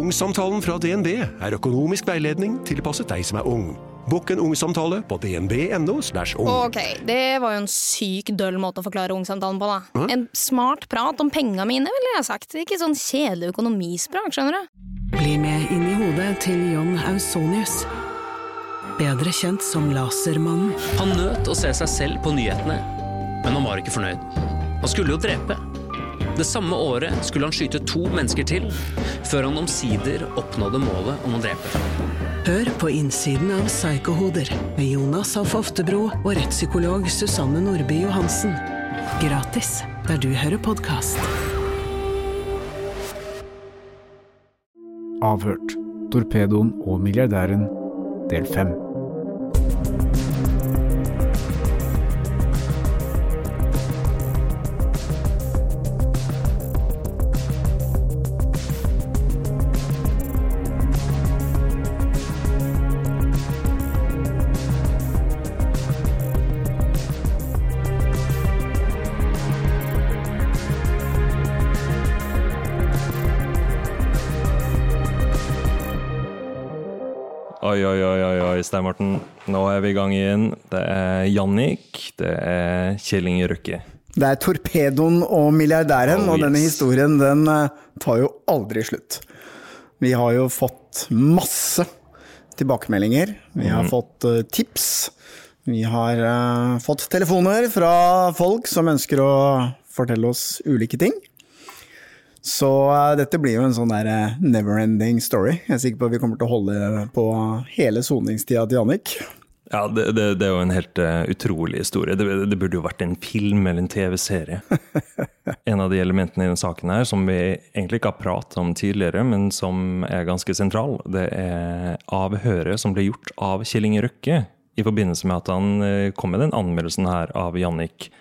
Ungsamtalen fra DNB er økonomisk veiledning tilpasset deg som er ung. Bokk en ungsamtale på dnb.no. ung. Ok, det var jo en syk døll måte å forklare ungsamtalen på, da. En smart prat om penga mine, ville jeg sagt. Ikke sånn kjedelig økonomisprat, skjønner du. Bli med inn i hodet til John Ausonius. Bedre kjent som Lasermannen. Han nøt å se seg selv på nyhetene, men han var ikke fornøyd. Han skulle jo drepe. Det samme året skulle han skyte to mennesker til, før han omsider oppnådde målet om å drepe. Hør på innsiden av Psykohoder med Jonas Alf Oftebro og rettspsykolog Susanne Nordby Johansen. Gratis der du hører podkast. Avhørt. Torpedoen og milliardæren, del fem. Stein Morten. Nå er vi i gang igjen. Det er Jannik, det er Kjell Inge Røkke. Det er torpedoen og milliardæren, Oh, og denne historien den eh, tar jo aldri slutt. Vi har jo fått masse tilbakemeldinger. Vi har mm. fått eh, tips. Vi har uh, fått telefoner fra folk som ønsker å fortelle oss ulike ting. Så eh, dette blir jo en sånn der eh, never-ending story. Jeg er sikker på at vi kommer til å holde på hele soningstida til Jannik. Ja, det, det, det er jo en helt uh, utrolig historie. Det, det burde jo vært en film eller en TV-serie. En av de elementene i denne saken her som vi egentlig ikke har pratet om tidligere, men som er ganske sentral, det er avhøret som ble gjort av Kjell Inge Røkke i forbindelse med at han kom med den anmeldelsen her av Jannik.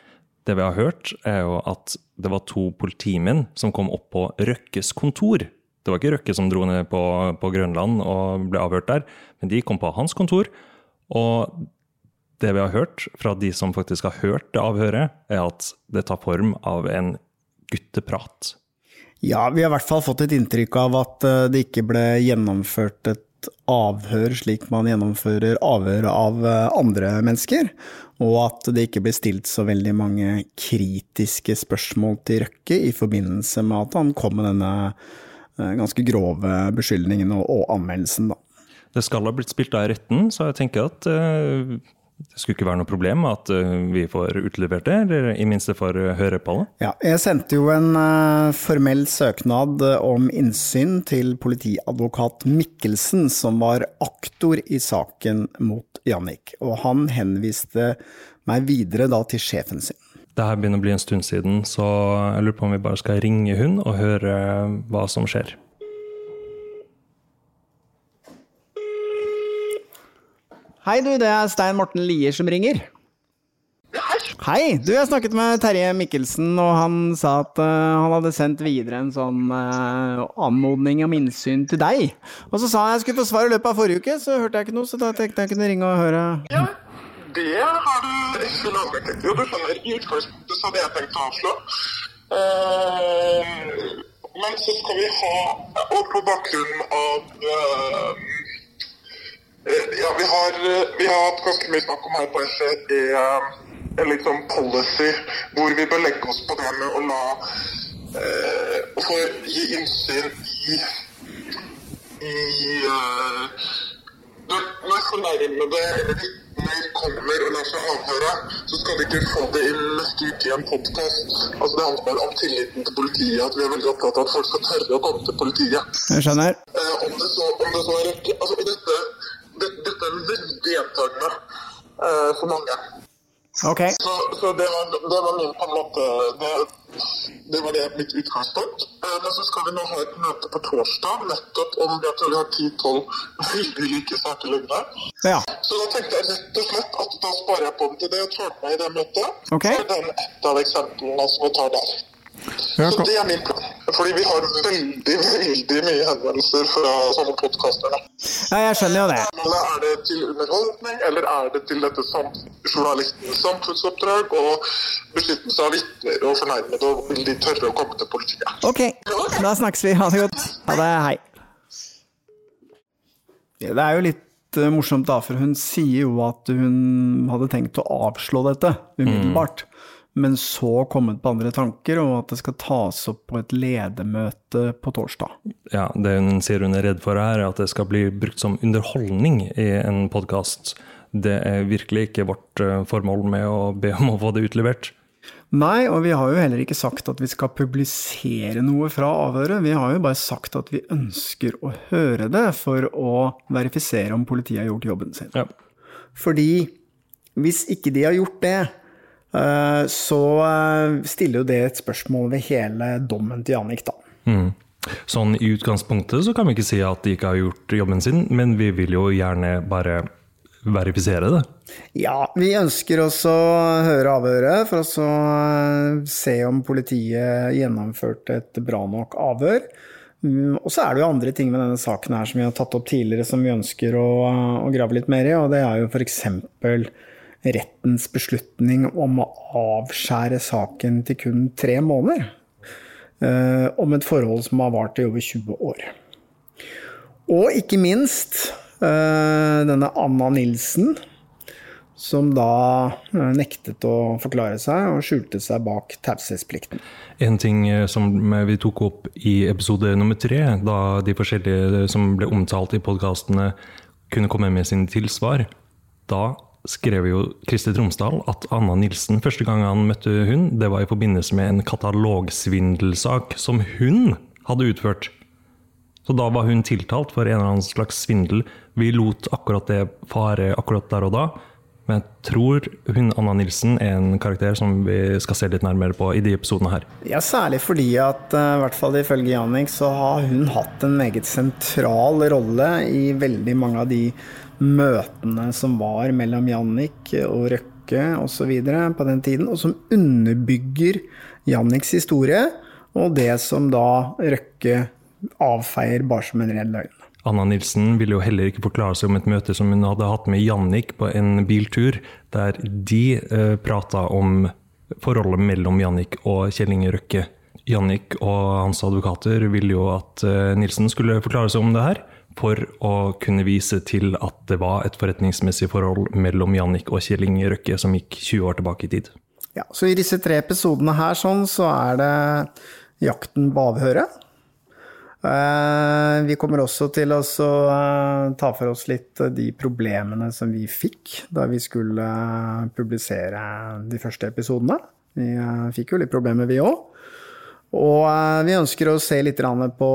Det vi har hørt, er jo at det var to politimenn som kom opp på Røkkes kontor. Det var ikke Røkke som dro ned på, på Grønland og ble avhørt der, men de kom på hans kontor. Og det vi har hørt fra de som faktisk har hørt det avhøret, er at det tar form av en gutteprat. Ja, vi har i hvert fall fått et inntrykk av at eh, det ikke ble gjennomført et avhør slik man gjennomfører avhør av eh, andre mennesker, og at det ikke ble stilt så veldig mange kritiske spørsmål til Røkke i forbindelse med at han kom med denne eh, ganske grove beskyldningen og, anmeldelsen, da. Det skal ha blitt spilt av i retten, så jeg tenker at eh, det skulle ikke være noe problem at eh, vi får utlevert det, eller i minste får eh, høre på det. Ja, jeg sendte jo en eh, formell søknad om innsyn til politiadvokat Mikkelsen, som var aktor i saken mot Jannik, og han henviste meg videre da til sjefen sin. Det her begynner å bli en stund siden, så jeg lurer på om vi bare skal ringe hun og høre hva som skjer. Hei du, det er Stein Morten Lier som ringer. Hei, du jeg snakket med Terje Mikkelsen, og han sa at uh, han hadde sendt videre en sånn uh, anmodning om innsyn til deg. Og så sa han jeg skulle få svar i løpet av forrige uke, så hørte jeg ikke noe, så da tenkte jeg kunne ringe og høre. Ja, Det har du ikke laget. Jo, du skjønner, i utgangspunktet så hadde jeg tenkt å avslå. Uh, men så skal vi ha, og på bakgrunn av Ja, vi har, eh, vi har hatt ganske mye snakk om her på SE i en litt sånn policy hvor vi bør legge oss på det med å la eh, å gi innsyn i i eh, når når fornærmede eller vitner kommer og lar seg avhøre, så skal vi ikke få det inn neste uke i en podkast. Altså, det handler om tilliten til politiet, at vi er veldig opptatt av at folk skal tørre å komme til politiet. Jeg skjønner. Eh, om, det så, om det så er riktig Altså, dette, det, dette er veldig gjentagende eh, for mange. Okay. Så, så det, var, det var min på en måte det, det var det mitt utgangspunkt. Eh, men så skal vi nå ha et møte på torsdag nettopp om jeg tror vi har 10-12 veldig like saker liggende. Ja. Så da tenkte jeg rett og slett at da sparer jeg på den til det og tar den med i det møtet. Okay. Så det er et av eksemplene som vi tar der. Ja, Så det er min plan. Fordi vi har veldig, veldig mye henvendelser fra sånne podkaster. Ja, jeg skjønner jo det. Er det til underholdning, eller er det til dette journalistens samfunnsoppdrag og beskyttelse av vitner og fornærmede, og vil de tørre å komme til politiet? Ok, da snakkes vi. Ha det godt. Ha det. Hei. Ja, Det er jo litt eh, morsomt, da, for hun sier jo at hun hadde tenkt å avslå dette umiddelbart. Men så kommet på andre tanker, og at det skal tas opp på et ledermøte på torsdag. Ja, Det hun sier hun er redd for her, er at det skal bli brukt som underholdning i en podkast. Det er virkelig ikke vårt eh, formål med å be om å få det utlevert. Nei, og vi har jo heller ikke sagt at vi skal publisere noe fra avhøret. Vi har jo bare sagt at vi ønsker å høre det for å verifisere om politiet har gjort jobben sin. Fordi hvis ikke de har gjort det, så eh, stiller jo det et spørsmål ved hele dommen til Jannik, da. Mm. Sånn i utgangspunktet så kan vi ikke si at de ikke har gjort jobben sin, men vi vil jo gjerne bare verifisere det. Ja, vi ønsker også å høre avhøret for å så eh, se om politiet gjennomførte et bra nok avhør. Mm, Og så er det jo andre ting med denne saken her som vi har tatt opp tidligere som vi ønsker å, å grave litt mer i, og det er jo f.eks. rettens beslutning om å avskjære saken til kun tre måneder. eh, om et forhold som har vart i over 20 år. Og ikke minst eh, denne Anna Nilsen, som da eh, nektet å forklare seg og skjulte seg bak taushetsplikten. En ting som vi tok opp i episode nummer tre, da de forskjellige som ble omtalt i podkastene kunne komme med sine tilsvar, da skrev jo Kristi Tromsdal at Anna Nilsen, første gang han møtte hun, det var i forbindelse med en katalogsvindelsak som hun hadde utført. Så da var hun tiltalt for en eller annen slags svindel. Vi lot akkurat det fare akkurat der og da. Men jeg tror hun Anna Nilsen er en karakter som vi skal se litt nærmere på i de episodene her. Ja, særlig fordi at eh, i hvert fall ifølge Jannik så har hun hatt en meget sentral rolle i veldig mange av de møtene som var mellom Jannik og Røkke osv. på den tiden, og som underbygger Janniks historie, og det som da Røkke avfeier bare som en ren løgn. Anna Nilsen ville jo heller ikke forklare seg om et møte som hun hadde hatt med Jannik på en biltur, der de eh, prata om forholdet mellom Jannik og Kjell Inge Røkke. Jannik og hans advokater ville jo at eh, Nilsen skulle forklare seg om det her, for å kunne vise til at det var et forretningsmessig forhold mellom Jannik og Kjell Inge Røkke som gikk 20 år tilbake i tid. Ja, så i disse tre episodene her sånn, så er det jakten på avhøret. Eh, Vi kommer også til å eh, ta for oss litt eh, de problemene som vi fikk da vi skulle publisere de første episodene. Vi fikk jo litt problemer, vi òg. Og vi ønsker å se litt på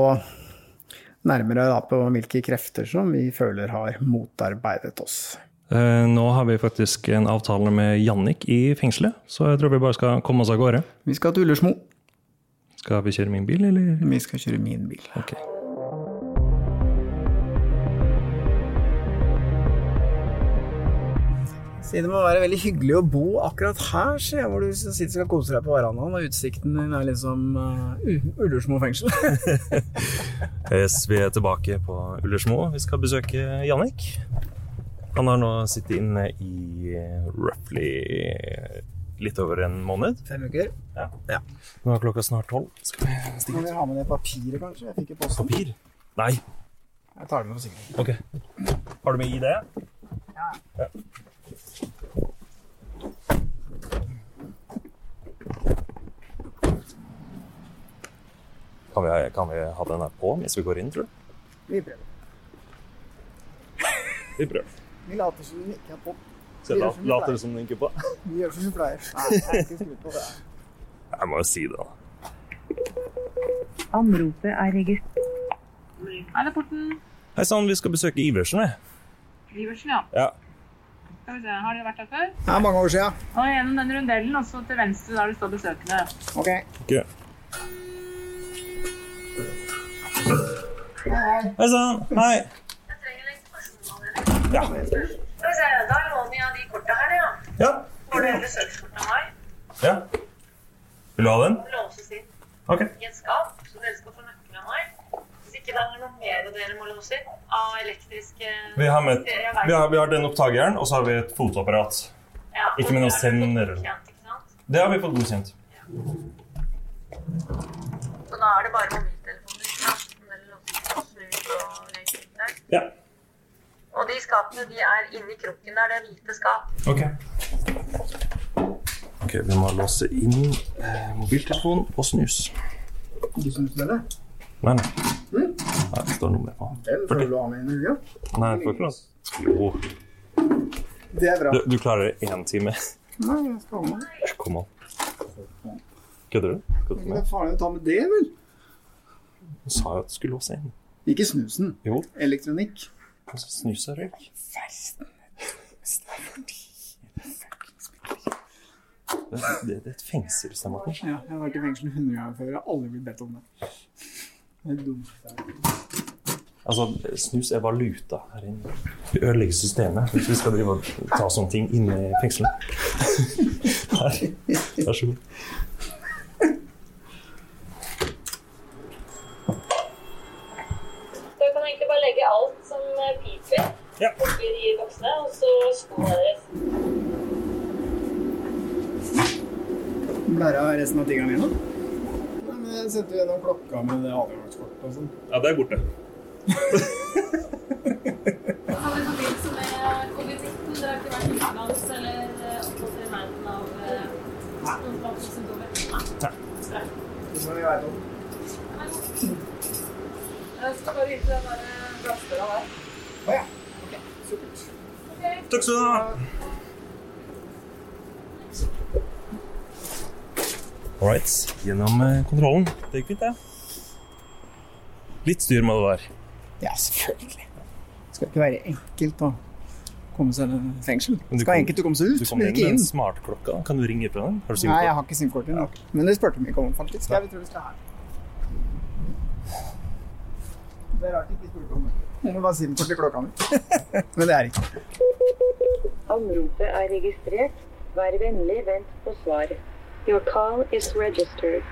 nærmere da, på hvilke krefter som vi føler har motarbeidet oss. Eh, Nå har vi faktisk en avtale med Jannik i fengselet, så jeg tror vi bare skal komme oss av gårde. Vi skal til Ullersmo. Skal vi kjøre min bil, eller? Vi skal kjøre min bil. Ok. Det må være veldig hyggelig å bo akkurat her, sier jeg, hvor du sitter og skal kose deg på verandaen, og utsikten din er liksom uh, Ullersmo fengsel. Yes, vi er tilbake på Ullersmo. Vi skal besøke Jannik. Han har nå sittet inne i eh, roughly litt over en måned. Fem uker. Ja. Ja. Nå er klokka snart tolv. Skal vi stikke Må vi ha med det papiret, kanskje? Jeg fikk i posten. Papir? Nei. Jeg tar det med for sikkerhet. Ok. Har du med ID? Ja. Ja. Kan vi, kan vi ha den her på mens vi går inn, tror du? Vi prøver. Vi prøver. Vi later som den ikke er på. Så jeg lat- later som den ikke på. Vi gjør som vi pleier. Nei, jeg er ikke på det. Jeg må jo si det, da. Anropet er registrert. Her er porten. Hei sann, vi skal besøke Iversen, vi. Iversen, ja. Ja. Skal vi se, Har dere vært her før? Det er mange år siden. Og gjennom den rundellen, og så til venstre der det står besøkende. Ok. okay. Hei sann. Hei. Ja. Skal vi se, Da låner jeg de korta her, ja. Ja. Får du besøkskort av meg? ja. Vil du ha den? Låses inn Ok. i et skap, så dere skal få nøkkelen av meg. Hvis ikke det er noe mer dere må låse inn av elektriske Vi har, med, vi har, vi har den opptakeren, og så har vi et fotoapparat. Ja, Ikke med noen er sender. Det har vi fått godkjent. Så da er det bare mobiltelefoner. Ja. Og de skapene de er inni krukken der. Det er hvite skap. Ok. Ok, Vi må låse inn eh, mobiltelefon og snus. Du syns det, eller? Nei, nei. Nei, det står nummer på. Den får du ha med i. Nei, jeg får ikke lov. Jo. Det er bra. Du, du klarer én time. Nei, jeg skal ha med. Kom an. Kødder du? Skal du Det med? er farlig å ta med det, vel? Du sa jo at du skulle låse inn. Ikke snusen. Jo. Elektronikk. Altså, snus og røyk. Det, det, det er et fengsel, Stein Morten. Ja, jeg har vært i fengsel 100 ganger før. Jeg har aldri blitt bedt om det. Altså, snus er valuta her inne. Vi ødelegger systemet hvis vi skal drive og ta sånne ting inne i fengselet. Her. Vær så god. Så jeg kan egentlig bare legge alt som piper oppi de boksene, og så skoene deres. Blæra resten av tingene mine? Sendte jo gjennom klokka med det adgangskortet og sånn. Ja, det er borte. Sånn i forbindelse med covid-19, dere har ikke vært utenlands eller oppholdt dere i nærheten av eh, noen behandlingssymptomer? Nei. Det må vi vite om. Jeg skal bare vite den der glassdøra der. Å ja. Ok, supert. Takk skal du ha. All right. Gjennom eh, kontrollen. Det gikk fint, det. Litt styr må det være. Ja, selvfølgelig. Det skal ikke være enkelt å komme seg i fengsel. Det skal kom- enkelt å komme seg ut, Du kom men inn ikke med inn. en smartklokka. Kan du ringe på den? Har du SIM Nei, jeg har ikke SIM-kortet nok. Men det spurte vi ikke om, faktisk. Jeg tror vi skal her. Det er rart ikke spurte om det. Det må være SIM-kort i klokka mi. men det er ikke. Anropet er registrert. Vær vennlig, vent på svar. Your call is registered.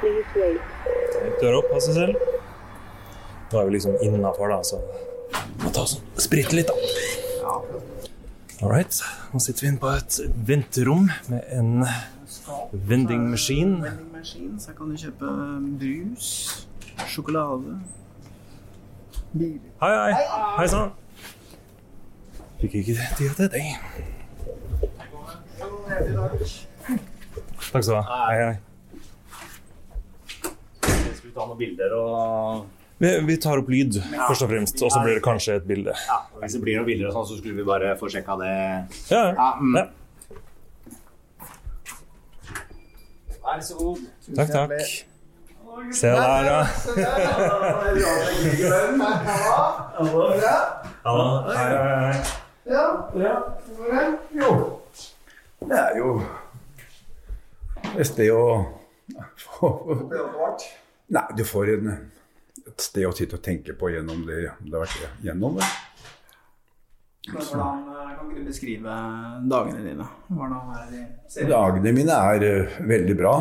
Please wait. Døra opp av seg selv. Nå er vi liksom innafor, da, så må ta oss og sprite litt, da. All right. Nå sitter vi inne på et venterom med en vending machine. Vending machine, så kan du kjøpe brus, sjokolade, biler. Hei, hei. Hei sann. Fikk ikke tida til deg. Takk skal du ha. Hei, hei. Skal vi ta noen bilder og Vi, vi tar opp lyd, først og fremst, og så blir det kanskje et bilde. ja, Hvis det blir noen bilder, og sånn, så skulle vi bare få sjekka det. Ja, Ja, mm. ja. Vær så god. Takk, takk. Se der, ja. Hallo. Hei, hei, hei. Ja, ja. Jo. Det er jo et sted å Nei, du får en, et sted å sitte og tenke på gjennom det det har vært gjennom. det. Men Hvordan eh, kan du beskrive dagene dine? Dagene mine er uh, veldig bra,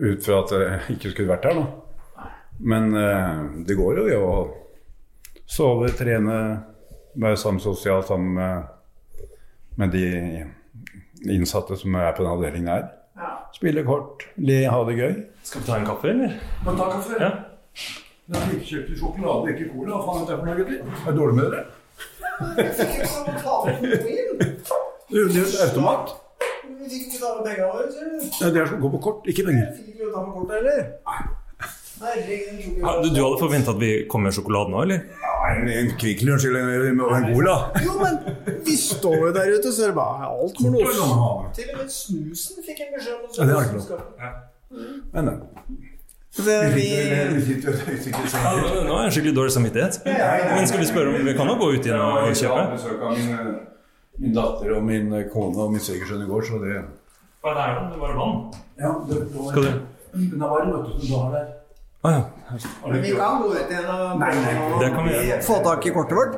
ut fra at jeg ikke skulle vært her, da. Men uh, det går jo i å sove, trene, være sammen sosialt sammen med, med de innsatte som er på den avdelingen her. Spille kort, le, ha det gøy. Skal vi ta en kaffe, eller? Må ta kaffe? Ja. Jeg har ikke kjøpt sjokolade, ikke cola. Hva faen er det for noe, gutter? Er dårlig med dere? Du, det er automat. Vi fikk ikke ta med pengene våre, ser du. Det er som går på kort, ikke penger. Fikk ikke ta med kortet heller. Du, du hadde forventa at vi kom med sjokolade nå, eller? En Kvikk Lunsj eller en Cola. Jo, men vi står jo der ute, så er det bare alt må låses. Til og med snusen fikk en beskjed om Ja, det er. Men, men. Det, vi, Nå har jeg skikkelig dårlig samvittighet. Men skal vi spørre om Vi kan jo gå ut igjen og kjøpe? Jeg besøk av min, min datter og min kone og min svigersønn i går, så det Hva er det her, da? Det var vann? Ja, det var Skal du? Det var varm, vet du, som du har der. Ah, ja. Men vi kan gå ut igjen og Nei, nei, det kan vi gjøre. få tak i kortet vårt.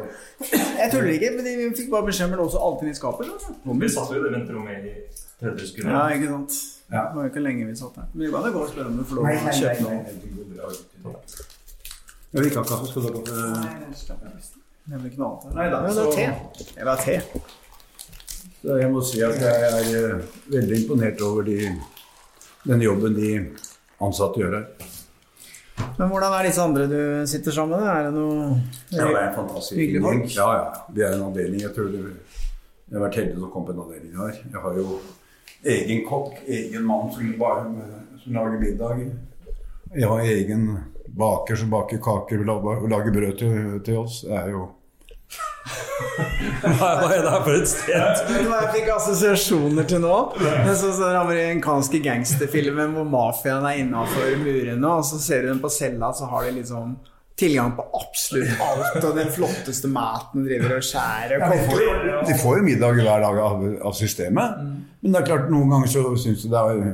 Jeg tuller ikke, men vi fikk bare beskjed om å låse alt inn i skapet. Vi satt jo i det venterommet i tredje sekunder. Ja, ikke sant. Det var jo ikke lenge vi satt her. Men vi kan jo gå og spørre om du får lov til å kjøpe noe. Jeg vil ikke ha kaffe. Skal du ha kaffe? Det blir ikke noe annet. Nei da, det er te. Det var te. Så jeg må si at jeg er eh, veldig imponert over de, den jobben de ansatte gjør her. Men hvordan er disse andre du sitter sammen med? Er det noe Ja, det er en fantastisk ting, folk? Ja, ja. Det er en avdeling. Jeg tror det, jeg har vært heldig som kom på en avdeling her. Jeg har jo egen kokk, egen mann som, som lager middag. Jeg har egen baker som baker kaker og lager brød til, til oss. Det er jo Hva er det her for et sted? Vet du hva jeg fikk assosiasjoner til nå? Det sånn som den amerikanske gangsterfilmen hvor mafiaen er innafor murene, og så ser du dem på cella, så har de liksom tilgang på absolutt alt, og den flotteste maten driver og skjærer Ja, de, får, jo- de får jo middag hver dag av, av systemet. Men det er klart, noen ganger så syns du det er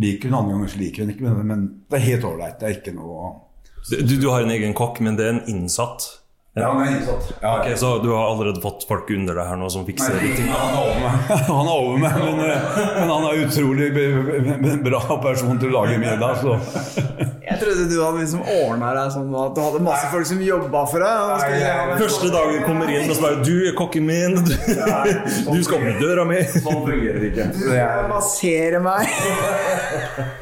Liker hun, andre ganger så liker hun ikke, men, men det er helt ålreit. Det er ikke noe Du, du har en egen kokk, men det er en innsatt? Ja, han er innsatt. Ja, Ok, Så du har allerede fått folk under deg her nå som fikser Nei, ting? han er over meg, han er over meg men, eh, men han er utrolig bra person til å lage middag. Så. Jeg trodde du hadde liksom ordna deg sånn at du hadde masse folk som jobba for deg. gjøre det. Første dagen kommer inn og så bare 'Du er kokken min. Du, du skal åpne døra mi.' Sånn fungerer det ikke. Det er, Massere meg.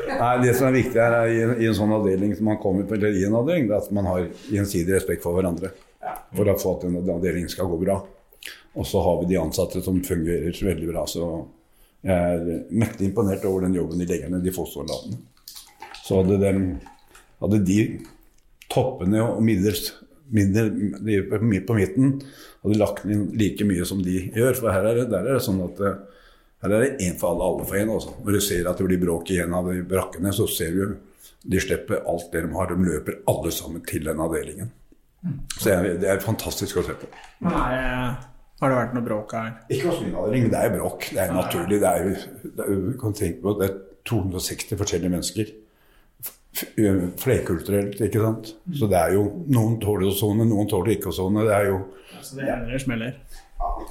nei, det som er viktig her er i, en- i en sånn avdeling som man kommer på, eller i en avdeling, det er at man har gjensidig respekt for hverandre. For at, for at en avdelingen skal gå bra. Og så har vi de ansatte som fungerer veldig bra. Så jeg er mektig imponert over den jobben de legger ned, de Foss-soldatene. Så hadde, dem, hadde de toppene og middels, mindre på midten hadde lagt inn like mye som de gjør. For her er det, er det sånn at her er det én for alle, alle for én. Også. Når du ser at det blir bråk i en av de brakkene, så ser du de slipper alt det de har. De løper alle sammen til den avdelingen. Så jeg, det er fantastisk å se på. Men er har det vært noe bråk her? Ikke hos min avdeling, men det er bråk. Det er naturlig. Det er det er du kan tenke på det er 260 forskjellige mennesker. Flerkulturelt, ikke sant. Så det er jo Noen tåler å sone, noen tåler ikke å sone. Det er jo Så det hender det smeller.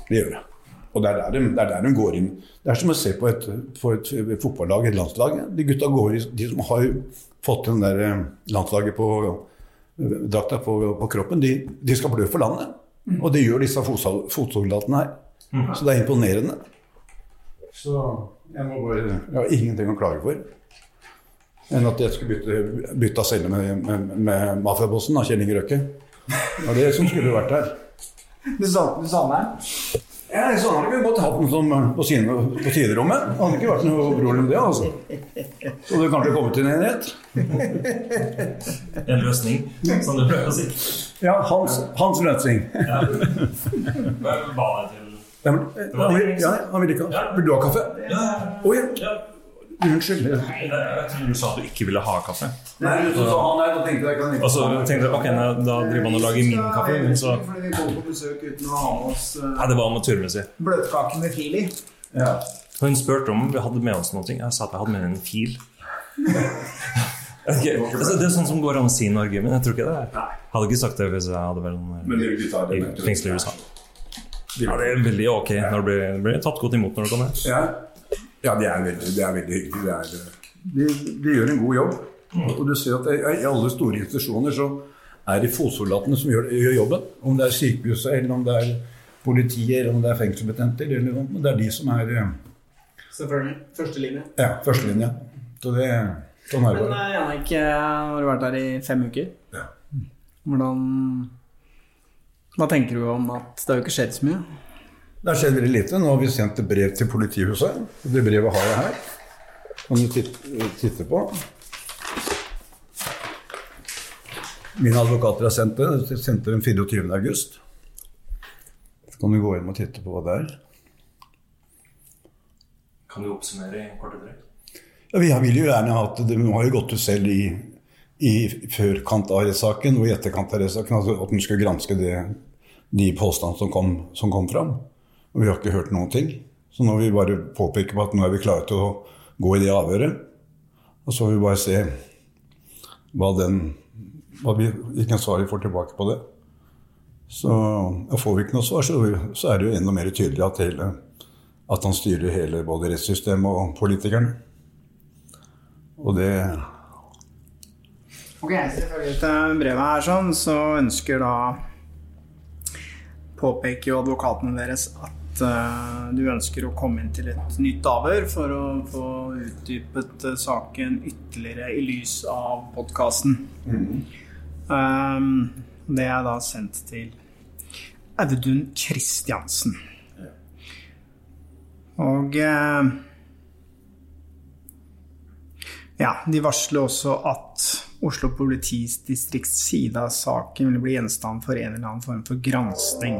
Det gjør det. Og det er, der de, det er der de går inn. Det er som å se på et, på et fotballag, et landslag. De gutta går i, de som har fått den der eh, landslaget på drakta på, på kroppen, de, de skal blø for landet. Og det gjør disse fotsol- fotsoldatene her. Så det er imponerende. Så jeg må bare Jeg har ingenting å klage for. Enn at jeg skulle bytte, bytte celle med, med, med mafiabossen, Kjell Inge Røkke. Det var det som skulle vært her. Du sa, du sa meg? Ja, så hadde vi godt hatt den som på, sine, på siderommet. Det hadde ikke vært noe problem det, altså. Så det kanskje kommet til en enighet. En løsning, som du prøver å si. Ja, hans, hans løsning. Ja. Hva ba deg til Ja, men, han vil, ja, han vil ikke ha Vil du ha kaffe? Ja. Å ja. Unnskyld. Nei, Jeg tror du sa at du ikke ville ha kaffe. Nei, du sa han der, da tenkte jeg kan Og så tenkte jeg ok, da driver han og lager min kaffe. Men så Fordi vi kom på besøk uten å ha med oss uh, Nei, det var amatørmessig. bløtkake med fil i. Ja. Hun spurte om vi hadde med oss noe. Jeg sa at jeg hadde med en fil. Okay. altså, det er sånn som går an å si i Norge, men jeg tror ikke det. Jeg hadde ikke sagt det hvis jeg hadde vært det fengsel i USA. Ja, det er veldig ok når du blir, blir tatt godt imot når du kommer. Ja, ja det, er veldig, det er veldig hyggelig. Er, de, de gjør en god jobb. Og du ser at I alle store institusjoner så er det fotsoldatene som gjør, gjør jobben. Om det er sykehuset, eller om det er politiet, eller om det er fengselsbetjenter. Det er de som er eh, Selvfølgelig. Førstelinje. ja, førstelinje. Så det, sånn er det Men uh, Jannik, har du vært her i fem uker? Ja. Hvordan Hva tenker du om at det har jo ikke skjedd så mye? Det har skjedd veldig lite. Nå har vi sendt et brev til politihuset. Det brevet har jeg her. Kan du titte, på. Mine advokater har sendt det. De sendte den 24. august. Så kan du gå inn og titte på hva det er. Kan du oppsummere i korte trekk? Ja, vi vil jo gjerne ha at det har jo gått ut selv i, i førkant av rettssaken og i etterkant av rettssaken altså at den skulle granske det, de påstandene som kom, som kom fram. Og vi har ikke hørt noen ting. Så nå vil vi bare påpeke på at nå er vi klare til å gå i det avhøret. Og så vil vi bare se hva den, hva vi, hvilken svar vi får tilbake på det. Så får vi ikke noe svar, så, så er det jo enda mer tydelig at, hele, at han styrer hele både rettssystemet og politikerne. Og det Ok, Ifølge dette brevet her sånn, så ønsker da Påpeker jo advokaten deres at uh, du ønsker å komme inn til et nytt avhør for å få utdypet eh, saken ytterligere i lys av podkasten. Um, det er da sendt til Audun Kristiansen. Og uh, ja, de varsler også at Oslo politidistrikts side av saken vil bli gjenstand for en eller annen form for gransking.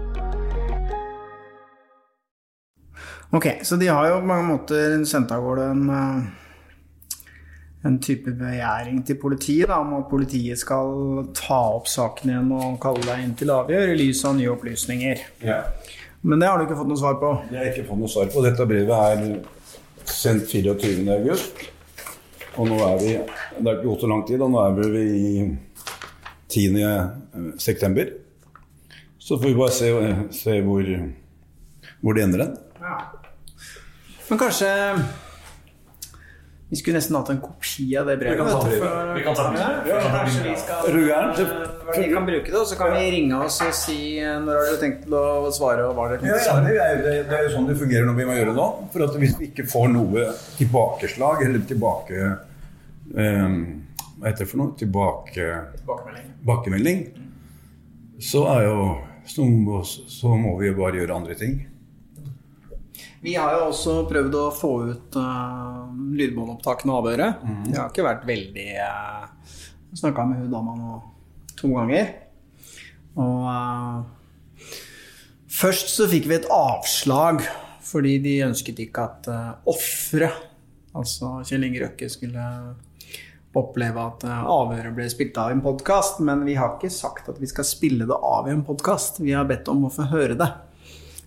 Ok, så de har jo på mange måter sendt av gårde en, eh, en type begjæring til politiet da, om at politiet skal ta opp saken igjen og kalle deg inn til avgjør i lys av nye opplysninger. Ja. Men det har du ikke fått noe svar på? Jeg har ikke fått noe svar på. Dette brevet er sendt 24. august. Og nå er vi Det har ikke gått så lang tid, og nå er vi i 10. september. Så får vi bare se, se hvor, hvor det ender hen. Ja. Men kanskje Vi skulle nesten hatt en kopi av det brevet. Vi kan ta for- Vi kan bruke det, og så kan vi ringe oss og si eh, når har du tenkt til å svare. og hva det Ja, ja, det, er, det, det er jo sånn det fungerer når vi må gjøre nå. For at hvis vi ikke får noe tilbakeslag, eller tilbake um, Hva heter det for noe? Tilbake... Tilbakemelding. Så er jo så må, så må vi jo bare gjøre andre ting. Vi har jo også prøvd å få ut uh, lydbåndopptakene av avhøret. Det har ikke vært veldig uh, Jeg snakka med hun dama nå to ganger. Og uh, først så fikk vi et avslag fordi de ønsket ikke at uh, offeret, altså Kjell Inge Røkke, skulle oppleve at avhøret ble spilt av i en podkast. Men vi har ikke sagt at vi skal spille det av i en podkast. Vi har bedt om å få høre det.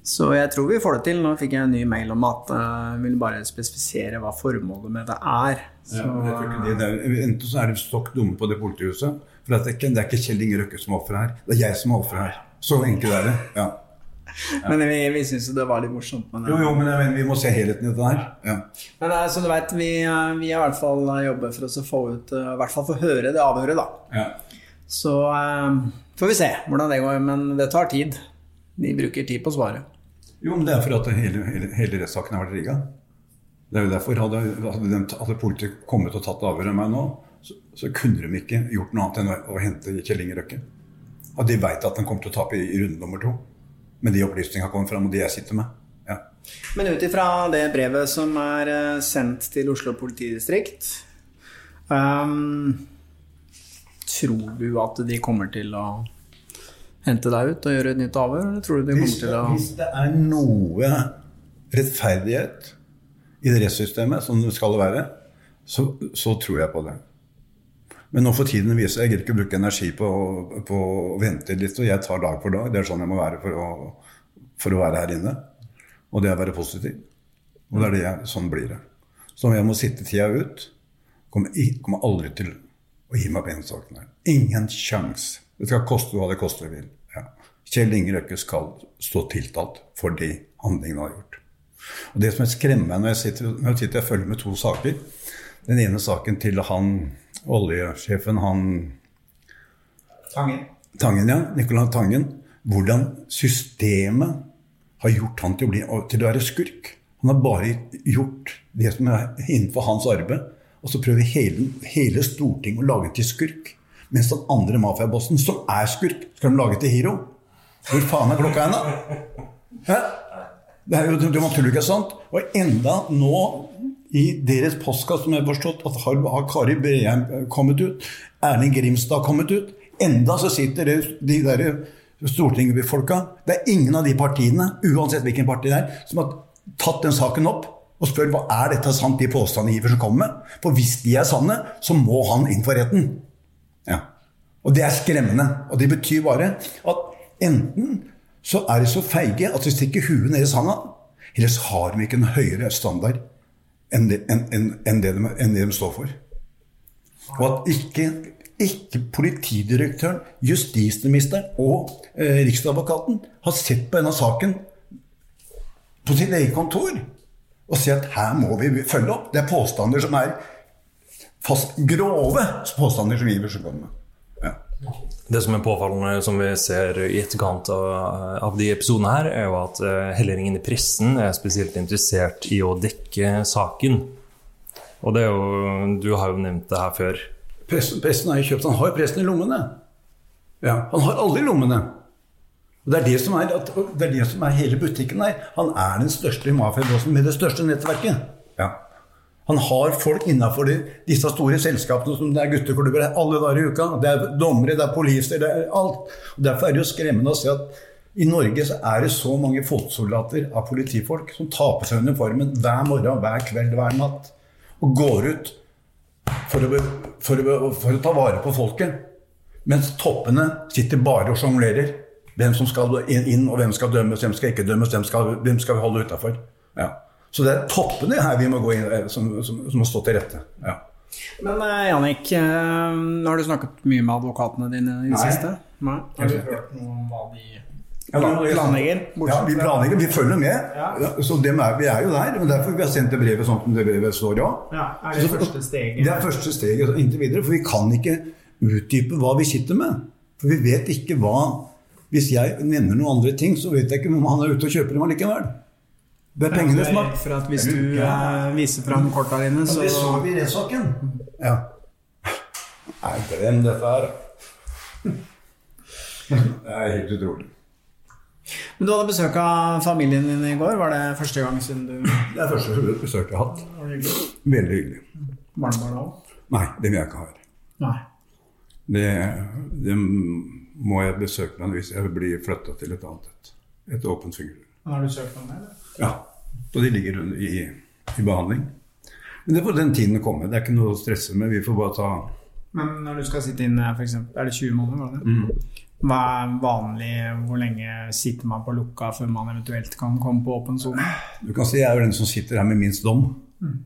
Så jeg tror vi får det til. Nå fikk jeg en ny mail om at uh, jeg vil bare spesifisere hva formålet med det er. Så, Ja, det, det er, enten så er de stokk dumme på det politihuset. For det er ikke, det er ikke Kjell Inge Røkke som er offeret her. Det er jeg som er offeret her. Så enkelt er det. ja. Men vi, vi syns jo det var litt morsomt. Men, Jo, jo, men jeg mener, vi må se helheten i dette her. Ja. men uh, som du vet, vi, vi har i hvert fall jobber for oss å få ut I hvert fall få høre det avhøret, da. Ja. Så um, får vi se hvordan det går. Men det tar tid. De bruker tid på å svare. Jo, men det er for at hele, hele, hele rettssaken har vært rigga. Det er jo derfor Hadde, hadde, de, hadde politiet kommet og tatt avhør av meg nå, så, så kunne de ikke gjort noe annet enn å, å hente Kjell Inge Røkke. Og de veit at de kommer til å tape i, i runde nummer to. Men de opplysningene har kommet fram, og de jeg sitter med. Ja. Men ut ifra det brevet som er eh, sendt til Oslo politidistrikt um, Tror du at de kommer til å hente deg ut og gjøre et nytt avhør? Eller tror du det kommer til å hvis det er noe rettferdighet i det rettssystemet, som det skal være, så, så tror jeg på det. Men nå for tiden viser jeg gidder ikke bruke energi på, på å vente litt, og jeg tar dag for dag. Det er sånn jeg må være for å, for å være her inne. Og det er å være positiv. Og det er det jeg, sånn blir det. Så jeg må sitte tida ut. Kommer, kommer aldri til å gi meg på denne saken her. Ingen sjans. Det skal koste hva det koste vil. Ja. Kjell Inge Røkke skal stå tiltalt for de handlingene han har gjort. Og Det som er skremmende når jeg sitter, når jeg sitter og følger med to saker, den ene saken til han oljesjefen, han Tangen. Tangen, ja. Nicolai Tangen. Hvordan systemet har gjort han til å, bli, til å være skurk. Han har bare gjort det som er innenfor hans arbeid. Og så prøver hele, hele Stortinget å lage til skurk. Mens den andre mafiabossen, som er skurk, skal de lage til hero. Hvor faen er klokka ennå? Hæ? Det er jo ikke, sant? Og enda nå i deres postkasse, som jeg har forstått, at har, har Kari Breheim kommet ut, Erling Grimstad kommet ut. Enda så sitter det, de der stortingsfolka Det er ingen av de partiene, uansett hvilken parti det er, som har tatt den saken opp og spør hva er dette sant, de påstandene Iversen kommer med. For hvis de er sanne, så må han inn for retten. Og det er skremmende. Og det betyr bare at enten så er de så feige at de stikker huet ned i sanda, eller så har de ikke en høyere standard enn det, enn, enn, det, de, enn det de står for. Og at ikke, ikke politidirektøren, justisministeren og eh, riksadvokaten har sett på denne saken på sitt eget kontor og sier at her må vi følge opp. Det er påstander som er fast grove påstander som vi Iversen kommer med. Det som er påfallende, som vi ser i etterkant av, av de episodene her, er jo at eh, heller ingen i pressen er spesielt interessert i å dekke saken. Og det er jo Du har jo nevnt det her før. Pressen, pressen er jo kjøpt. Han har jo pressen i lommene. Ja, han har alle i lommene. Og det er det, som er, at, det er det som er hele butikken her. Han er den største mafiabossen med det største nettverket. Ja. Han har folk innafor disse store selskapene som det er gutteklubber alle dager i uka. Det er dommere, det er poliser, det er alt. Og Derfor er det jo skremmende å se at i Norge så er det så mange fotsoldater av politifolk som tar på seg uniformen hver morgen, hver kveld, hver natt. Og går ut for å, for å, for å ta vare på folket. Mens toppene sitter bare og sjonglerer. Hvem som skal inn, og hvem skal dømmes, hvem skal ikke dømmes, hvem skal, hvem skal vi holde utafor. Ja. Så det er toppene her vi må gå inn, eh, som, som, som må stå til rette. Ja. Men uh, Jannik, uh, har du snakket mye med advokatene dine i det siste? Nei. Har du hørt noe om hva de planlegger? Ja, vi planlegger, vi følger med. Ja. Så dem er, vi er jo der. men Derfor vi har sendt det brevet sånn som det brevet står ja. Ja, er det Så- første steget? Det er første steget inntil videre. For vi kan ikke utdype hva vi sitter med. For vi vet ikke hva Hvis jeg nevner noen andre ting, så vet jeg ikke om han er ute og kjøper dem allikevel. Det er pengene som er for at hvis du eh, viser fram korta dine, så så Det så vi i rettssaken. Ja. Nei, glem dette her. Det er helt utrolig. Men du hadde besøk av familien din i går. Var det første gang siden du Det er første besøk jeg har hatt. Var det hyggelig? Veldig hyggelig. Barnebarn òg? Nei, det vil jeg ikke ha her. Nei. Det, det må jeg besøke meg hvis jeg blir flytta til et annet et. Et åpent figur. Har du søkt om det? eller? Ja. Og de ligger i, i behandling. Men det får den tiden komme. Det er ikke noe å stresse med. Vi får bare ta Men når du skal sitte inne, eksempel, er det 20 måneder? Var det? Mm. Hva er vanlig? Hvor lenge sitter man på lukka før man eventuelt kan komme på åpen sone? Du kan si jeg er jo den som sitter her med minst dom Mm.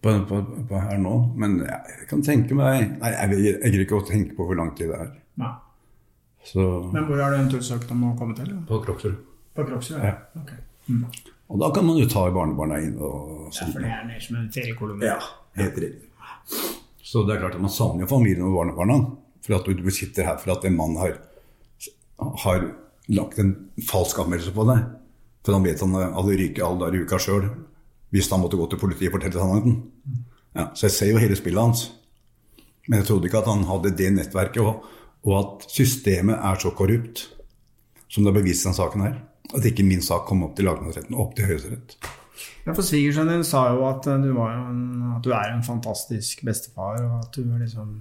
på, på, på her nå. Men jeg kan tenke meg Nei, jeg, jeg greier ikke å tenke på hvor lang tid det er. Nei. Så Men hvor har du eventuelt søkt om å komme til? På Kroksrud. På Kroksrud, Ja. Okay. Mm. Og da kan man jo ta barnebarna inn og Ja, for det er nede som en feriekolonne. Ja, helt riktig. Så det er klart at man savner jo familien og barnebarna. For at du sitter her for at en mann har, har lagt en falsk anmeldelse på deg. For han vet han hadde ryket alle dager i uka sjøl hvis han måtte gå til politiet og fortelle sannheten. Ja, så jeg ser jo hele spillet hans. Men jeg trodde ikke at han hadde det nettverket, og, og at systemet er så korrupt som det er bevist denne saken her. At ikke min sak kom opp til lagmannsretten, opp til Høyesterett. Ja, for Svigersønnen din sa jo at eh, du, en, at du er en fantastisk bestefar, og at du liksom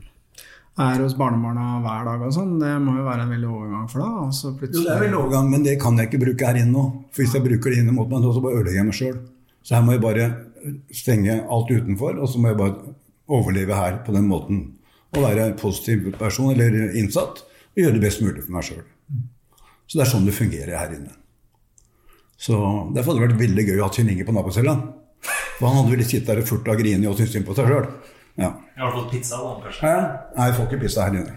er hos barnebarna hver dag og sånn. Det må jo være en veldig overgang for deg. Altså så Jo, det er vel overgang, men det kan jeg ikke bruke her inne nå. For hvis jeg bruker det inne mot meg, så bare ødelegger jeg meg sjøl. Så her må jeg bare stenge alt utenfor, og så må jeg bare overleve her på den måten. Og være positiv person eller innsatt, og gjøre det best mulig for meg sjøl. Så det er sånn det fungerer her inne. Så Derfor hadde det vært veldig gøy å ha Kjell Inge på nabocella. For han hadde vel sittet der og furt av grini og syntes synd på seg sjøl. Ja. Jeg har fått pizza, da, kanskje. Nei, jeg får ikke pizza her inne.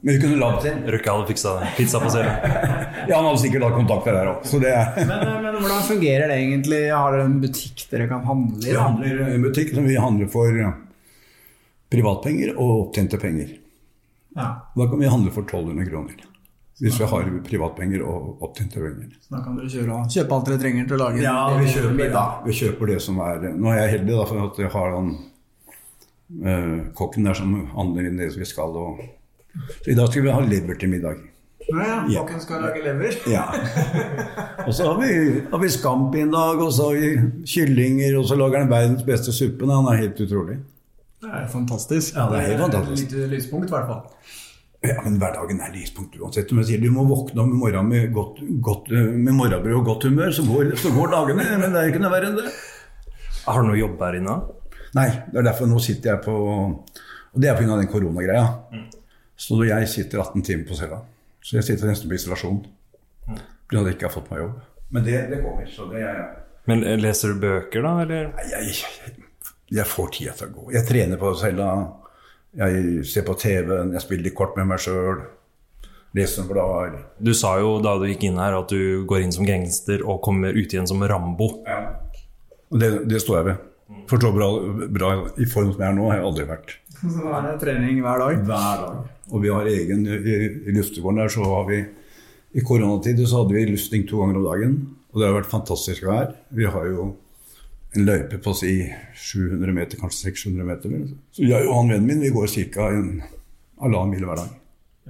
Men vi kunne lagd det. Røkke hadde fiksa. Pizza på cella. Ja, han hadde sikkert hatt kontakter der òg. Det er men, eh, men hvordan fungerer det egentlig? Har dere en butikk dere kan handle i? Vi handler en butikk som vi handler for privatpenger og opptjente penger. Ja. Da kan vi handle for 1200 kroner. Hvis vi har privatpenger og opptjente penger. Så da kan dere kjøre og kjøpe alt dere trenger til å lage Ja, vi kjøper, middag. vi kjøper det som er Nå er jeg heldig da, for at jeg har han eh, kokken der som handler inn det vi skal. Og, så I dag skal vi ha lever til middag. Ja, ja. Ja. Kokken skal lage lever. Ja. Og så har vi, har vi scampi en dag, og så har vi kyllinger, og så lager han verdens beste suppe. Han er helt utrolig. Det er fantastisk. Ja, det er helt fantastisk. Et lite lyspunkt, i hvert fall. Ja, men hverdagen er lyspunkt uansett. Om jeg sier du må våkne om morgenen med, godt, godt, med morgenbrød og godt humør, så går, så går dagene. Men det er ikke noe verre enn det. Har du noe jobb her inne? Nei, det er derfor nå sitter jeg på Og det er pga. den koronagreia. Så jeg sitter 18 timer på cella. Så jeg sitter nesten på isolasjon. Fordi jeg ikke har fått meg jobb. Men det, det kommer. Så det er Men eh, leser du bøker, da? Eller? jeg, jeg får tida til å gå. Jeg trener på cella. Jeg ser på TV, jeg spiller kort med meg sjøl. Leser blader. Du sa jo da du gikk inn her at du går inn som gangster og kommer ut igjen som Rambo. Og det, det står jeg ved. For så bra, bra i form som jeg er nå, har jeg aldri vært. Så er det trening hver dag. Hver dag. Og vi har egen I, i luftegården der så har vi I koronatid så hadde vi lufting to ganger om dagen. Og det har vært fantastisk vær. Vi har jo en løype på si 700 meter, kanskje 600 meter. Så jeg og han vennen min vi går ca. en halvannen mil hver dag.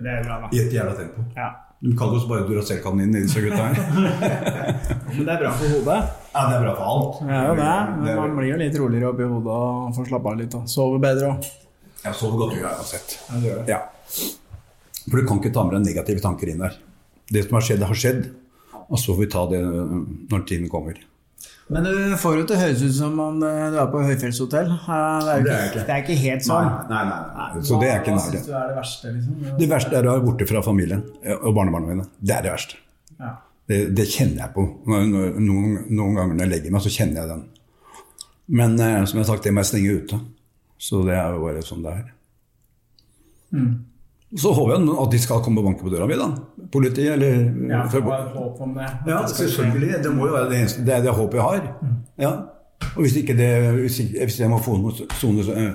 Det er bra, da. I et jævla tempo. Ja. De kaller oss bare Duracell-kaniner, disse gutta her. Men det er bra for hodet. Ja, det er bra for alt. Det er. Men er- man blir jo litt roligere oppi hodet og får slappe av litt. Og sover bedre òg. Jeg sover godt uansett. Ja, du. Ja. For du kan ikke ta med deg negative tanker inn der. Det som har skjedd, har skjedd. Og så får vi ta det når tiden kommer. Men du får jo til å høres ut som om eh, du er på høyfjellshotell. Eh, Det er, ikke, det er ikke helt sånn. Nei, nei, nei. Så det er ikke Hva nær syns du er det verste? Liksom? Det verste er å være borte fra familien eh, og barnebarna mine. Det er det verste. Ja. Det, det kjenner jeg på. Noen, noen ganger når jeg legger meg, så kjenner jeg den. Men som jeg har sagt, det må jeg stenge ute. Så det er jo bare sånn det er. Mm. Så håper jeg at de skal komme og banke på døra mi, da. Politiet eller Ja, jeg har håp om det. Ja, selvfølgelig. Det må jo være det eneste. Det er det håpet jeg har. Ja. Og hvis ikke det hvis, ikke, hvis jeg må sone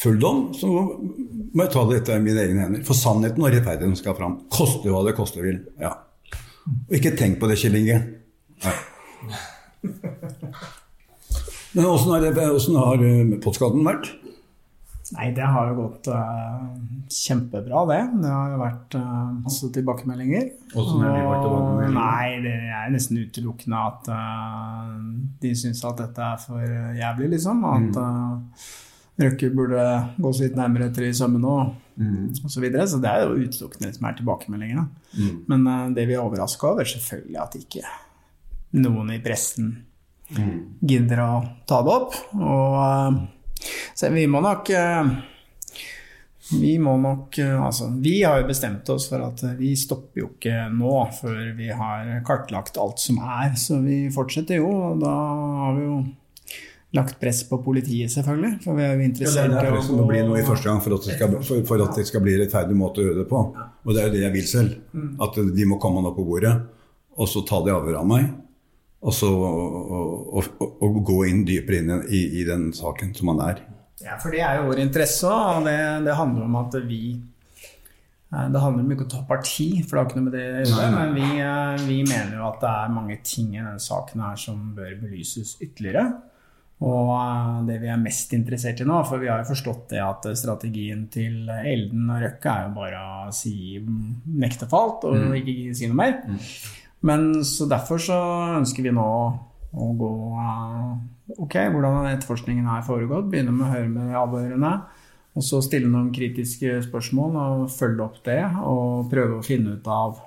full dom, så må jeg ta det etter mine egne hender. For sannheten og rettferdigheten skal fram. Koste hva det koste vil. Ja. Og ikke tenk på det, Kjell Inge. Nei. Men åssen har, har eh, vært? Nei, det har jo gått uh, kjempebra, det. Det har jo vært uh, masse tilbakemeldinger. Hvordan har de vært tilbakemeldinger? Nei, det er nesten utelukkende at uh, de syns at dette er for jævlig, liksom. At uh, Røkke burde gås litt nærmere etter i sømmene og, og så videre. Så det er jo utelukkende det som er tilbakemeldingene. Mm. Men uh, det vi er overraska over, selvfølgelig at ikke noen i pressen gidder å ta det opp. Og så vi må nok eh, Vi må nok eh, Altså, vi har jo bestemt oss for at eh, vi stopper jo ikke nå før vi har kartlagt alt som er. Så vi fortsetter jo, og da har vi jo lagt press på politiet, selvfølgelig. For vi er jo Ja, det interessert er det som må bli noe i første gang for at, det skal, for, for at det skal bli rettferdig måte å gjøre det på. Og det er jo det jeg vil selv. Mm. At de må komme nå på bordet, og så ta de avhør av meg. Og så å, å, og gå inn dypere inn i, i den saken som man er. Ja, for det er jo vår interesse, og det, det handler om at vi eh, Det handler om ikke å ta parti, for det har ikke noe med det å gjøre. Men vi, eh, vi mener jo at det er mange ting i denne saken her som bør belyses ytterligere. Og eh, det vi er mest interessert i nå, for vi har jo forstått det at strategien til Elden og Røkke er jo bare å si nekte falt og Mm. ikke si noe mer. Men så derfor så ønsker vi nå å gå eh, Ok, hvordan etterforskningen her foregått? Begynne med å høre med avhørende, Og så stille noen kritiske spørsmål og følge opp det. Og prøve å finne ut av,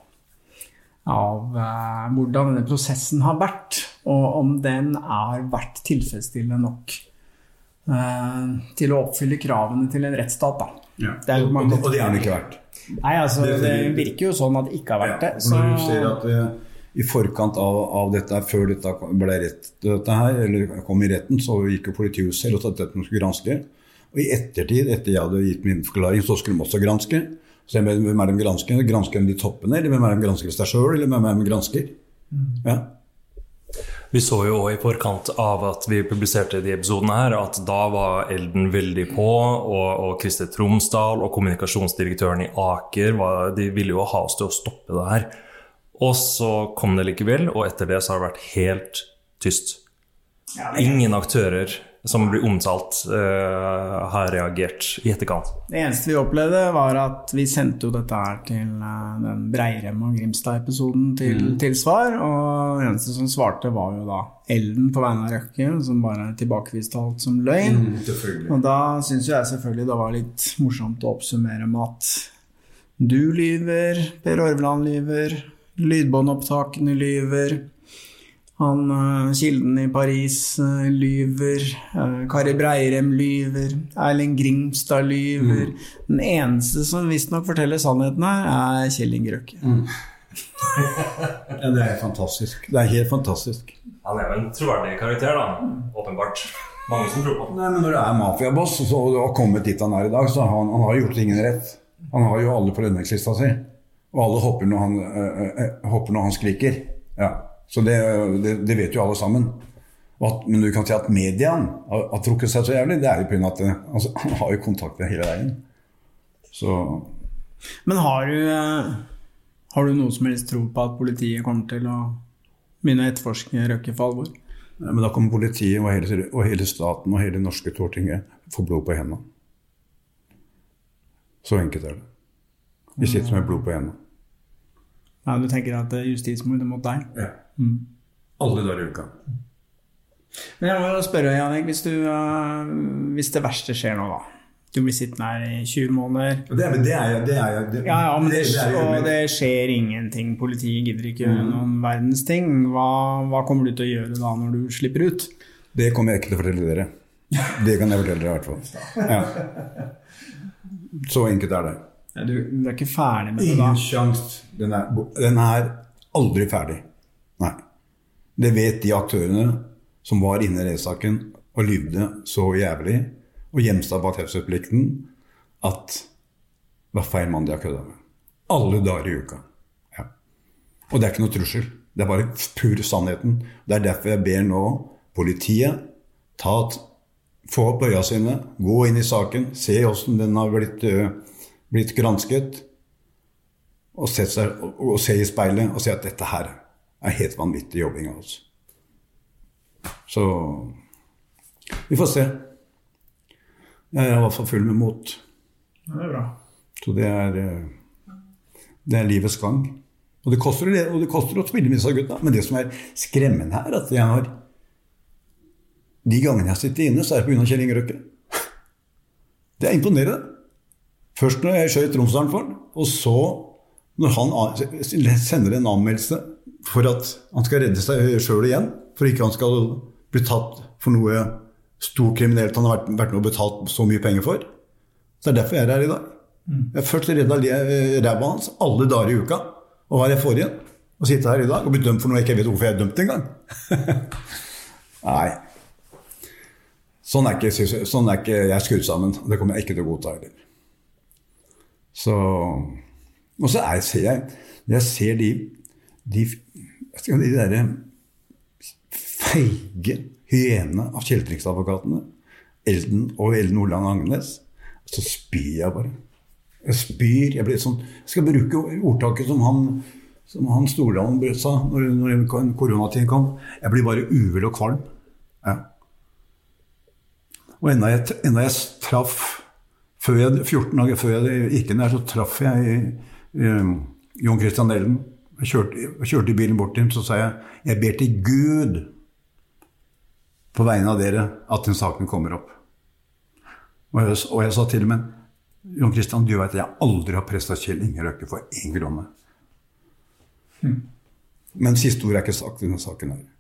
av eh, hvordan denne prosessen har vært. Og om den har vært tilfredsstillende nok eh, til å oppfylle kravene til en rettsstat. Ja. Det mange- og, og det har den ikke vært. Nei, altså, Det- det virker jo sånn at det ikke har vært det. Så... Når du ser at eh, i forkant av, av dette, før dette ble rett, dette her, eller kom i retten, så gikk jo politiet selv og sa at dette skulle granske. Og i ettertid, etter jeg hadde gitt min forklaring, så skulle de også granske. Så jeg mente, hvem er de gransker? Gransker de toppene, eller hvem er de gransker seg sjøl, eller hvem er de gransker? Ja. Vi så jo også i forkant av at vi publiserte de episodene her, at da var Elden veldig på, og, og Christer Tromsdal og kommunikasjonsdirektøren i Aker var, de ville jo ha oss til å stoppe det her. Og så kom det likevel, og etter det så har det vært helt tyst. Ingen aktører som blir omtalt, uh, har reagert i etterkant. Det eneste vi opplevde, var at vi sendte jo dette her til uh, den Breirem og Grimstad-episoden til, Mm. til svar, og den eneste som svarte, var jo da Elden på vegne av Røkke, som bare tilbakeviste alt som løgn. Mm, og da syns jeg selvfølgelig det var litt morsomt å oppsummere med at du lyver, Per Orvland lyver, lydbåndopptakene lyver. Han eh, Kilden i Paris eh, lyver. eh, Kari Breirem lyver. Erling Grimstad lyver. Den eneste som visstnok forteller sannheten her, er Kjell Inge Røkke. Ja, det er fantastisk. Det er helt fantastisk. Han er jo en troverdig karakter, da. Åpenbart. Mange som tror på ham. Nei, men Når du er mafiaboss og har kommet dit han er i dag, så han, han har gjort tingene rett. Han har jo alle på lønningslista si. Og alle hopper når han, øh, hopper når han skriker. Ja. Så det, det, det vet jo alle sammen. At, men du kan si at mediene har, har trukket seg så jævlig, det er jo pga. at altså, han har jo kontakter hele veien. Så Men har du, har du noe som helst tro på at politiet kommer til å begynne å etterforske Røkke for alvor? Ja, Men da kommer politiet og hele, og hele staten og hele norske Stortinget få blod på hendene. Så enkelt er det. Vi sitter med blod på hendene. Ja, du tenker at det er justismord mot deg? Ja. Mm. Alle dager i uka. Men jeg må spørre, Janik, hvis, du, eh, hvis det verste skjer nå, da. Du blir sittende her i 20 måneder. Det, men det er jo det er, det, Ja, ja, men det, det er og det skjer ingenting. Politiet gidder ikke gjøre Mm. noen verdens ting. Hva, hva kommer du til å gjøre da når du slipper ut? Det kommer jeg ikke til å fortelle dere. Det kan jeg fortelle dere i hvert fall. Ja. Så enkelt er det. Ja, Du, du er ikke ferdig med det da? Ingen sjanse. Den den er aldri ferdig. Nei. Det vet de aktørene som var inne i rettssaken og lyvde så jævlig og bak taushetsplikten at det var feil mann de har kødda med. Alle dager i uka. Ja. Og det er ikke noe trussel. Det er bare pur sannheten. Det er derfor jeg ber nå politiet ta få opp øya sine, gå inn i saken, se åssen den har blitt, øh, blitt gransket, og, sett seg, og, og se i speilet og se at dette her er helt vanvittig jobbing av oss. Så vi får se. Jeg er i hvert fall full med mot. Ja, det er bra. Så det er, det er livets gang. Og det koster, og det koster å spille med disse gutta. Men det som er skremmende her, at jeg har De gangene jeg har sittet inne, så er det pga. Kjell Inge Røkke. Det er imponerende. Først når jeg skjøt Romsdalen for han, og så når han sender en anmeldelse for at han skal redde seg sjøl igjen, for ikke han skal bli tatt for noe stort kriminelt han har vært, vært med og betalt så mye penger for. Så det er derfor jeg er her i dag. Jeg har først redda le- ræva hans alle dager i uka. Og hva er jeg får igjen? Å sitte her i dag og bli dømt for noe jeg ikke vet hvorfor jeg er dømt engang. Nei. Sånn er, ikke, sånn er ikke jeg skrudd sammen. Det kommer jeg ikke til å godta heller. Så Og så er, ser jeg Jeg ser de de, de derre feige hyene av kjeltringsadvokatene, Elden og Elden Oland Agnes, så spyr jeg bare. Jeg spyr. Jeg, blir sånn, jeg skal bruke ordtaket som han, som han Stordalen sa når, når koronatiden kom. Jeg blir bare uvel og kvalm. Ja. Og enda jeg, enda jeg traff før jeg, 14 dager før jeg gikk inn der, så traff jeg eh, Jon Christian Ellen. Jeg kjørte, kjørte bilen bort til ham, så sa jeg jeg ber til Gud på vegne av dere at den saken kommer opp. Og jeg, og jeg sa til dem Jon Christian, du vet at jeg aldri har pressa Kjell Inge Røkke for én krone. Men siste ord er ikke sagt i denne saken. her.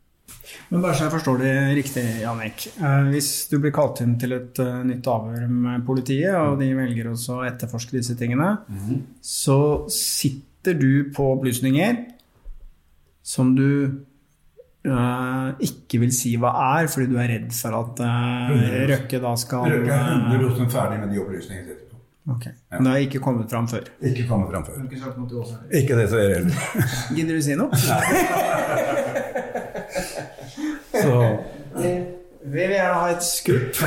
Men bare så jeg forstår det riktig, Janek. Eh, hvis du blir kalt inn til et eh, nytt avhør med politiet, og de velger også å etterforske disse tingene, så sitter du på opplysninger som du Uh, ikke vil si hva er, fordi du er redd for at uh, Røkke da skal Røkke er eh, 100 ferdig med de opplysningene etterpå. Ok. Men det har ikke kommet fram før? Ikke kommet fram før. Ikke sagt noe til oss. Ikke det som er heller. Gidder du si noe? Så Vi vil gjerne ha et skup.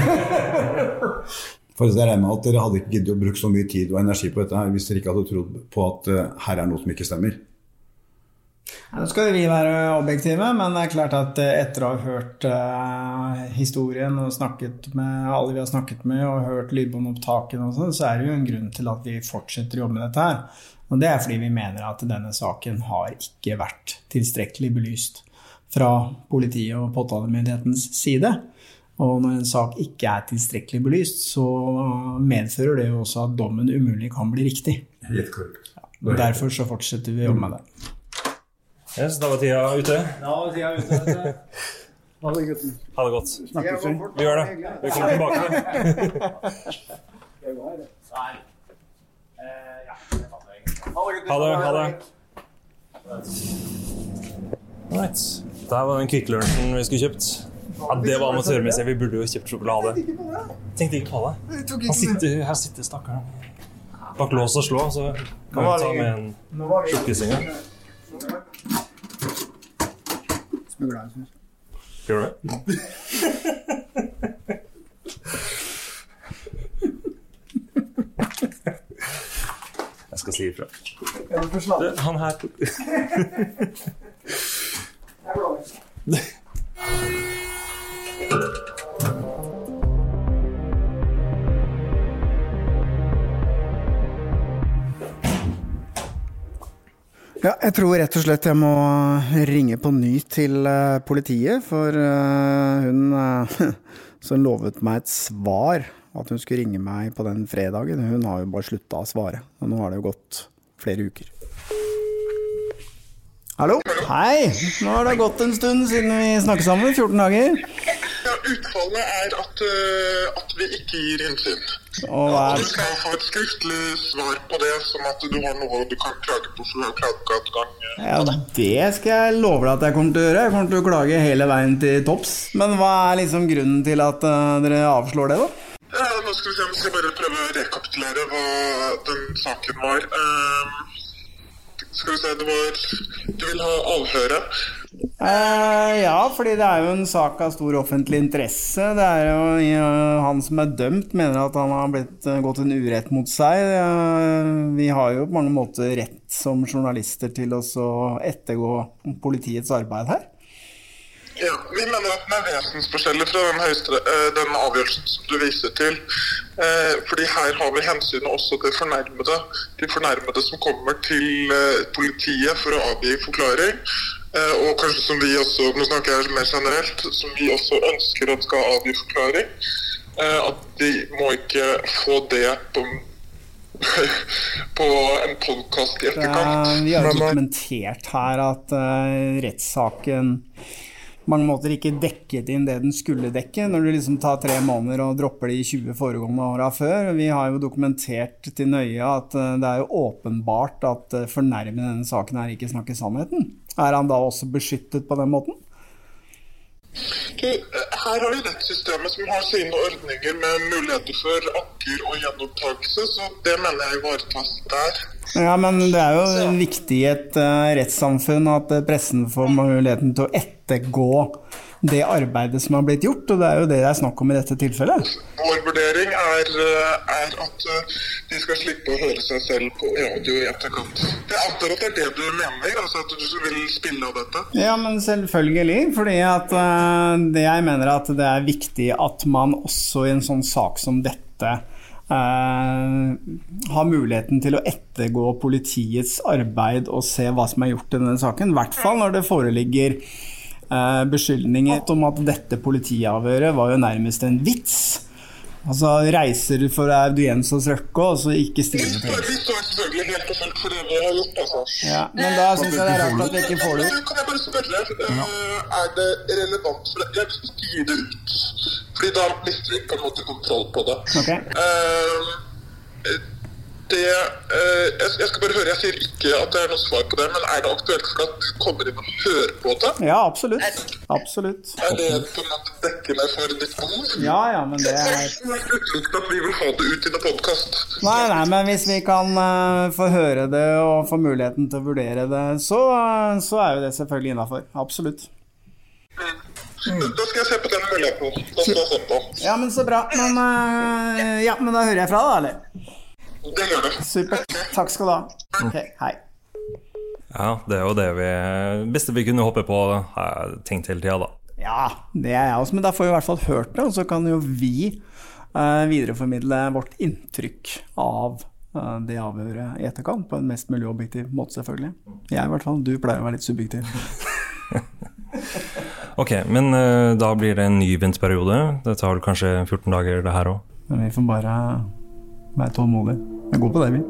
For det regner med at dere hadde ikke giddet å bruke så mye tid og energi på dette her hvis dere ikke hadde trodd på at eh, her er noe som ikke stemmer. Ja, Nå skal vi være objektive, men det er klart at eh, etter å ha hørt eh, historien og snakket med alle vi har snakket med, og hørt lydbåndopptakene og sånn, så er det jo en grunn til at vi fortsetter å jobbe med dette her. Og det er fordi vi mener at denne saken har ikke vært tilstrekkelig belyst fra politiet og påtalemyndighetens side. Og når en sak ikke er tilstrekkelig belyst, så medfører det jo også at dommen umulig kan bli riktig. Helt korrekt. Og Derfor så fortsetter vi å jobbe med det. Yes, da var tida ute. Ja, tida er ute. Ha det, gutten. Ha det godt. Snakkes vi. Vi gjør det. Vi kommer tilbake. Ha det. Ha det. Right. Der var den Kvikk Lunsjen vi skulle kjøpt. Ja, Det var amatørmessig. Vi burde jo kjøpt sjokolade. Tenkte ikke på det. Han sitter, her sitter stakkaren bak lås og slå, så kan vi ta med en sjokkising. Smugla en snus. Gjør du det? Jeg skal si ifra. Han her Ja, jeg tror rett og slett jeg må ringe på ny til eh, politiet, for eh, hun eh, som lovet meg et svar, at hun skulle ringe meg på den fredagen, hun har jo bare slutta å svare. Og nå har det jo gått flere uker. Hallo? Hei! Nå har det gått en stund siden vi snakket sammen. 14 dager. Ja, Utfallet er at, uh, at vi ikke gir innsyn. Og hva Du skal få et skriftlig svar på det, som at du har noe du kan klage på, for du har klageadgang. Ja, det skal jeg love deg at jeg kommer til å gjøre. Jeg kommer til å klage hele veien til topps. Men hva er liksom grunnen til at uh, dere avslår det, da? Ja, nå skal vi se, vi skal bare prøve å rekapitulere hva den saken var. Ehm, skal vi se, det var Du vil ha avhøret. Eh, ja, fordi det er jo en sak av stor offentlig interesse. Det er jo Han som er dømt, mener at han har blitt eh, gått en urett mot seg. Eh, vi har jo på mange måter rett som journalister til å ettergå politiets arbeid her. Ja, Vi mener at den er vesensforskjellig fra den, høyestere, eh, den avgjørelsen som du viser til. Eh, fordi her har vi hensynet også til fornærmede. De fornærmede som kommer til eh, politiet for å avgi forklaring. Og kanskje som vi også, nå snakker jeg mer generelt, som vi også ønsker at skal avgi forklaring. At de må ikke få det på, på en podkast i etterkant. Eh, vi har jo dokumentert her at uh, rettssaken mange måter ikke dekket inn det den skulle dekke, når du liksom tar tre måneder og dropper de 20 foregående åra før. Vi har jo dokumentert til nøye at eh, det er jo åpenbart at eh, fornærmede i denne saken her ikke snakker sannheten. Er han da også beskyttet på den måten? Eh, her har vi rettssystemet som har sine ordninger med muligheter for anker og gjenopptakelse, så det mener jeg ivaretas der. Ja, men det er jo viktig i et eh, rettssamfunn at eh, pressen får muligheten til å ettergå det arbeidet som har blitt gjort, og det er jo det det er snakk om i dette tilfellet. Vår vurdering er, eh, er at eh, de skal slippe å høre seg selv på radio i etterkant. Jeg antar at det er det du mener, altså at du vil spille av dette? Ja, men selvfølgelig, fordi at eh, det jeg mener at det er viktig at man også i en sånn sak som dette Uh, har muligheten til å ettergå politiets arbeid og se hva som er gjort i denne saken. I hvert fall når det foreligger beskyldninger om at dette politiavhøret var jo nærmest en vits. Altså reiser du for audiens hos Røkke, og så ikke stiller til vi står selvfølgelig helt og fullt for det vi har gjort, altså. Ja, men da syns jeg det er rart at vi ikke får det ut. Kan jeg bare spørre, eh, er det relevant for deg? Jeg vil ikke gi det ut, fordi da mister vi på en måte kontroll på det. Ok. Eh, det eh, jeg, jeg skal bare høre, jeg sier ikke at det er noe svar på det, men er det aktuelt for at du kommer inn og hører på det? Ja, absolutt. Absolutt. Er det på en måte dekkende for ditt behov? Ja, ja, men det er utelukket at vi vil ha det ut i en podkast. Nei, nei, men hvis vi kan uh, få høre det og få muligheten til å vurdere det, så, uh, så er jo det selvfølgelig innafor. Absolutt. Da skal jeg se på den muligheten. Da skal jeg se på. Ja, men så bra. Men, uh, ja, men da hører jeg fra deg, eller? Det gjør det. Supert. Takk skal du ha. Ok, hei. Ja, det er jo det vi beste vi kunne hoppe på, har jeg tenkt hele tida, da. Ja, det er jeg også, men da får vi i hvert fall hørt det, og så kan jo vi eh, videreformidle vårt inntrykk av eh, det avhøret i etterkant, på en mest mulig objektiv måte, selvfølgelig. Jeg i hvert fall. Du pleier å være litt subjektiv. Ok, men eh, da blir det en ny venteperiode. Det tar vel kanskje 14 dager, det her òg. Men vi får bare være tålmodige. Vi er gode på det, vi.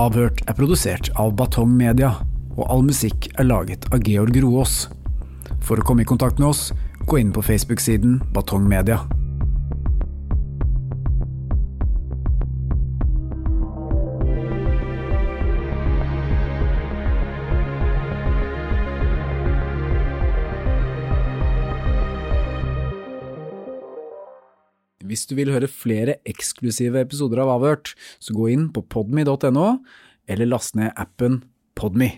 Avhørt er produsert av Batong Media, og all musikk er laget av Georg Roaas. For å komme i kontakt med oss, gå inn på Facebook-siden Batong Media. Hvis du vil høre flere eksklusive episoder av Avhørt, så gå inn på podme.no, eller last ned appen Podme.